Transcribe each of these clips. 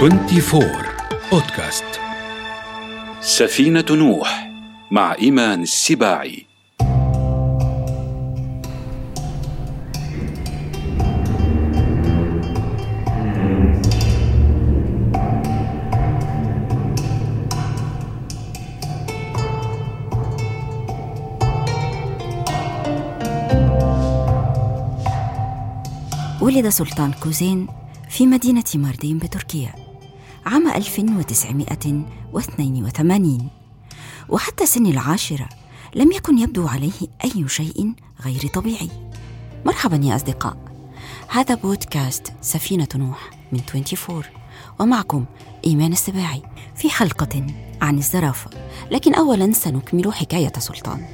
24 بودكاست سفينة نوح مع إيمان السباعي. ولد سلطان كوزين في مدينة ماردين بتركيا. عام 1982 وحتى سن العاشرة لم يكن يبدو عليه أي شيء غير طبيعي. مرحبا يا أصدقاء. هذا بودكاست سفينة نوح من 24 ومعكم إيمان السباعي في حلقة عن الزرافة. لكن أولا سنكمل حكاية سلطان.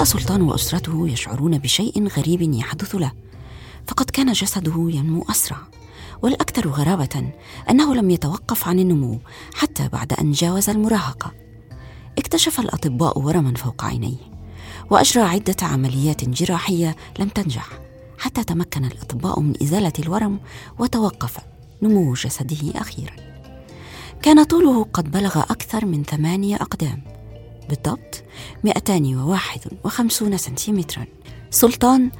بدأ سلطان وأسرته يشعرون بشيء غريب يحدث له فقد كان جسده ينمو أسرع والأكثر غرابة أنه لم يتوقف عن النمو حتى بعد أن جاوز المراهقة. اكتشف الأطباء ورما فوق عينيه وأجرى عدة عمليات جراحية لم تنجح حتى تمكن الأطباء من إزالة الورم وتوقف نمو جسده أخيرا. كان طوله قد بلغ أكثر من ثمانية أقدام بالضبط 251 سنتيمترا. سلطان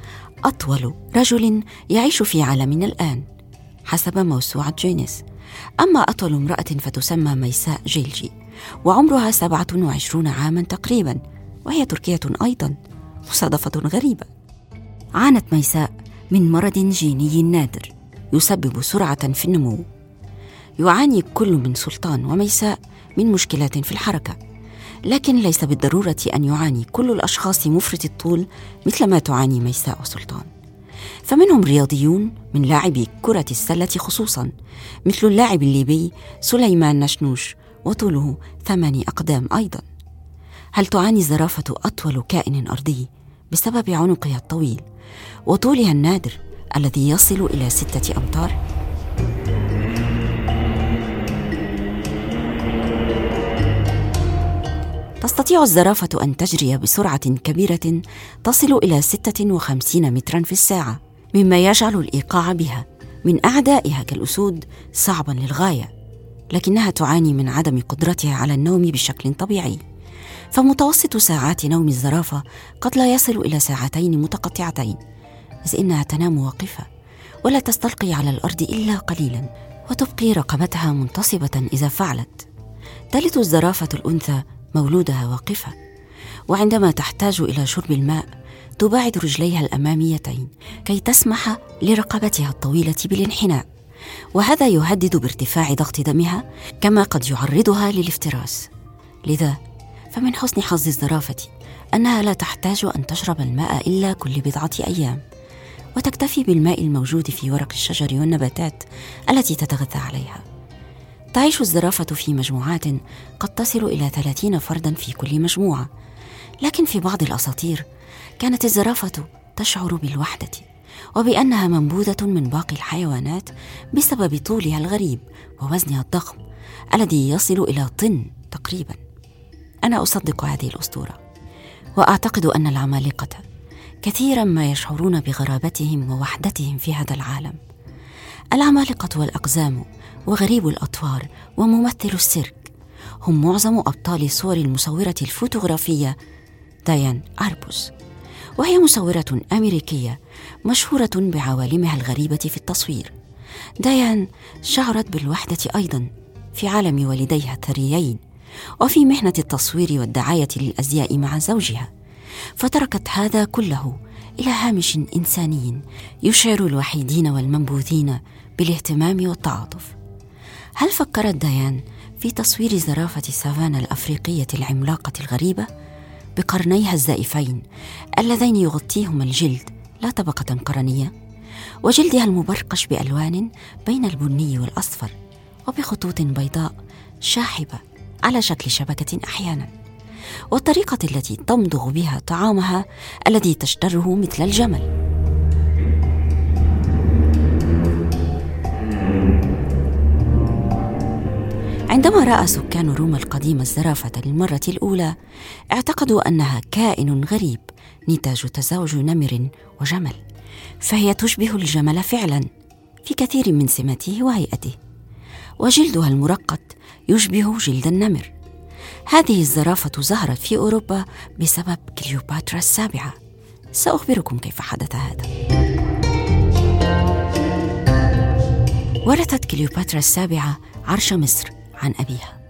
أطول رجل يعيش في عالمنا الآن حسب موسوعة جينيس. أما أطول امرأة فتسمى ميساء جيلجي وعمرها 27 عاما تقريبا وهي تركية أيضا مصادفة غريبة. عانت ميساء من مرض جيني نادر يسبب سرعة في النمو. يعاني كل من سلطان وميساء من مشكلات في الحركة. لكن ليس بالضرورة أن يعاني كل الأشخاص مفرط الطول مثل ما تعاني ميساء وسلطان فمنهم رياضيون من لاعبي كرة السلة خصوصا مثل اللاعب الليبي سليمان نشنوش وطوله ثماني أقدام أيضا هل تعاني الزرافة أطول كائن أرضي بسبب عنقها الطويل وطولها النادر الذي يصل إلى ستة أمتار؟ تستطيع الزرافة أن تجري بسرعة كبيرة تصل إلى 56 مترا في الساعة مما يجعل الإيقاع بها. من أعدائها كالأسود صعبا للغاية لكنها تعاني من عدم قدرتها على النوم بشكل طبيعي. فمتوسط ساعات نوم الزرافة قد لا يصل إلى ساعتين متقطعتين إذ إنها تنام واقفة ولا تستلقي على الأرض إلا قليلا وتبقي رقبتها منتصبة إذا فعلت. تلد الزرافة الأنثى مولودها واقفة وعندما تحتاج إلى شرب الماء تباعد رجليها الأماميتين كي تسمح لرقبتها الطويلة بالانحناء. وهذا يهدد بارتفاع ضغط دمها كما قد يعرضها للافتراس. لذا فمن حسن حظ الزرافة أنها لا تحتاج أن تشرب الماء إلا كل بضعة أيام. وتكتفي بالماء الموجود في ورق الشجر والنباتات التي تتغذى عليها. تعيش الزرافة في مجموعات قد تصل إلى ثلاثين فردا في كل مجموعة. لكن في بعض الأساطير كانت الزرافة تشعر بالوحدة وبأنها منبوذة من باقي الحيوانات بسبب طولها الغريب ووزنها الضخم الذي يصل إلى طن تقريبا. أنا أصدق هذه الأسطورة وأعتقد أن العمالقة كثيرا ما يشعرون بغرابتهم ووحدتهم في هذا العالم. العمالقة والأقزام وغريب الأطوار وممثل السيرك هم معظم أبطال صور المصورة الفوتوغرافية ديان أربوس وهي مصورة أمريكية مشهورة بعوالمها الغريبة في التصوير. ديان شعرت بالوحدة أيضا في عالم والديها الثريين وفي محنة التصوير والدعاية للأزياء مع زوجها فتركت هذا كله إلى هامش إنساني يشعر الوحيدين والمنبوذين بالاهتمام والتعاطف. هل فكرت ديان في تصوير زرافة سافانا الأفريقية العملاقة الغريبة بقرنيها الزائفين اللذين يغطيهما الجلد لا طبقة قرنية؟ وجلدها المبرقش بألوان بين البني والأصفر وبخطوط بيضاء شاحبة على شكل شبكة أحيانا. والطريقة التي تمضغ بها طعامها الذي تشتره مثل الجمل. عندما رأى سكان روما القديمة الزرافة للمرة الأولى اعتقدوا أنها كائن غريب نتاج تزاوج نمر وجمل فهي تشبه الجمل فعلا في كثير من سماته وهيئته وجلدها المرقط يشبه جلد النمر. هذه الزرافة ظهرت في أوروبا بسبب كليوباترا السابعة. سأخبركم كيف حدث هذا. ورثت كليوباترا السابعة عرش مصر عن أبيها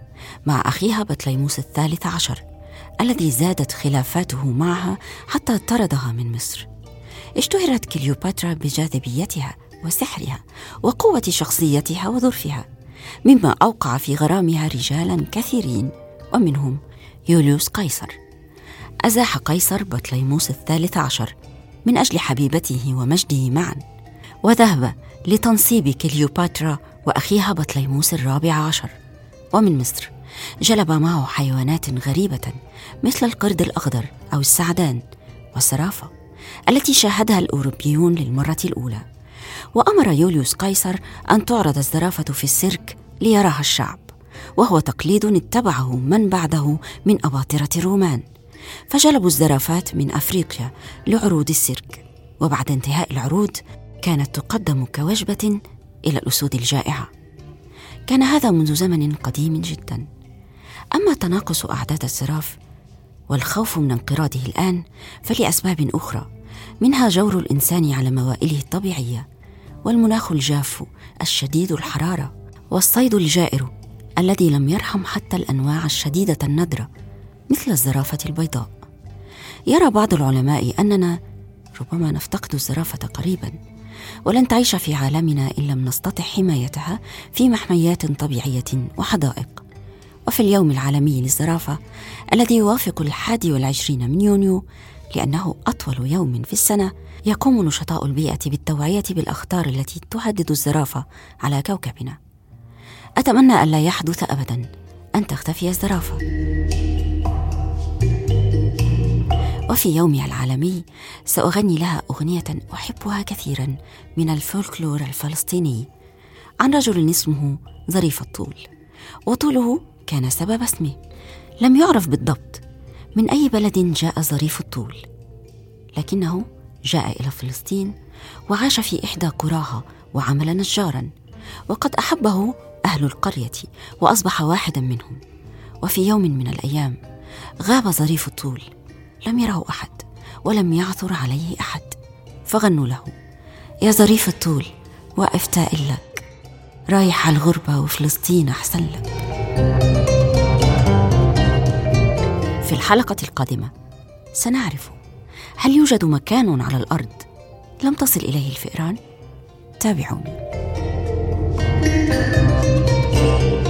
مع أخيها بطليموس الثالث عشر الذي زادت خلافاته معها حتى طردها من مصر. اشتهرت كليوباترا بجاذبيتها وسحرها وقوة شخصيتها وظرفها مما أوقع في غرامها رجالا كثيرين. ومنهم يوليوس قيصر. أزاح قيصر بطليموس الثالث عشر من أجل حبيبته ومجده معا وذهب لتنصيب كليوباترا وأخيها بطليموس الرابع عشر. ومن مصر جلب معه حيوانات غريبة مثل القرد الأخضر أو السعدان والسرافة التي شاهدها الأوروبيون للمرة الأولى. وأمر يوليوس قيصر أن تعرض الزرافة في السيرك ليراها الشعب. وهو تقليد اتبعه من بعده من أباطرة الرومان. فجلبوا الزرافات من أفريقيا لعروض السيرك وبعد انتهاء العروض كانت تقدم كوجبة إلى الأسود الجائعة. كان هذا منذ زمن قديم جدا. أما تناقص أعداد الزراف والخوف من انقراضه الآن فلأسباب أخرى. منها جور الإنسان على موائله الطبيعية والمناخ الجاف الشديد الحرارة والصيد الجائر الذي لم يرحم حتى الأنواع الشديدة الندرة مثل الزرافة البيضاء. يرى بعض العلماء أننا ربما نفتقد الزرافة قريبا ولن تعيش في عالمنا إن لم نستطع حمايتها في محميات طبيعية وحدائق. وفي اليوم العالمي للزرافة الذي يوافق الحادي والعشرين من يونيو لأنه أطول يوم في السنة يقوم نشطاء البيئة بالتوعية بالأخطار التي تهدد الزرافة على كوكبنا. أتمنى ألا يحدث أبدا. أن تختفي الزرافة. وفي يومها العالمي سأغني لها أغنية أحبها كثيرا من الفولكلور الفلسطيني عن رجل اسمه ظريف الطول. وطوله كان سبب اسمه لم يعرف بالضبط من أي بلد جاء ظريف الطول. لكنه جاء إلى فلسطين وعاش في إحدى قراها وعمل نجارا. وقد أحبه أهل القرية وأصبح واحدا منهم. وفي يوم من الأيام غاب ظريف الطول لم يره أحد ولم يعثر عليه أحد. فغنوا له يا ظريف الطول واقف تائل لك رايح على الغربة وفلسطين أحسن لك. في الحلقة القادمة سنعرف هل يوجد مكان على الأرض لم تصل إليه الفئران؟ تابعوني. oh you.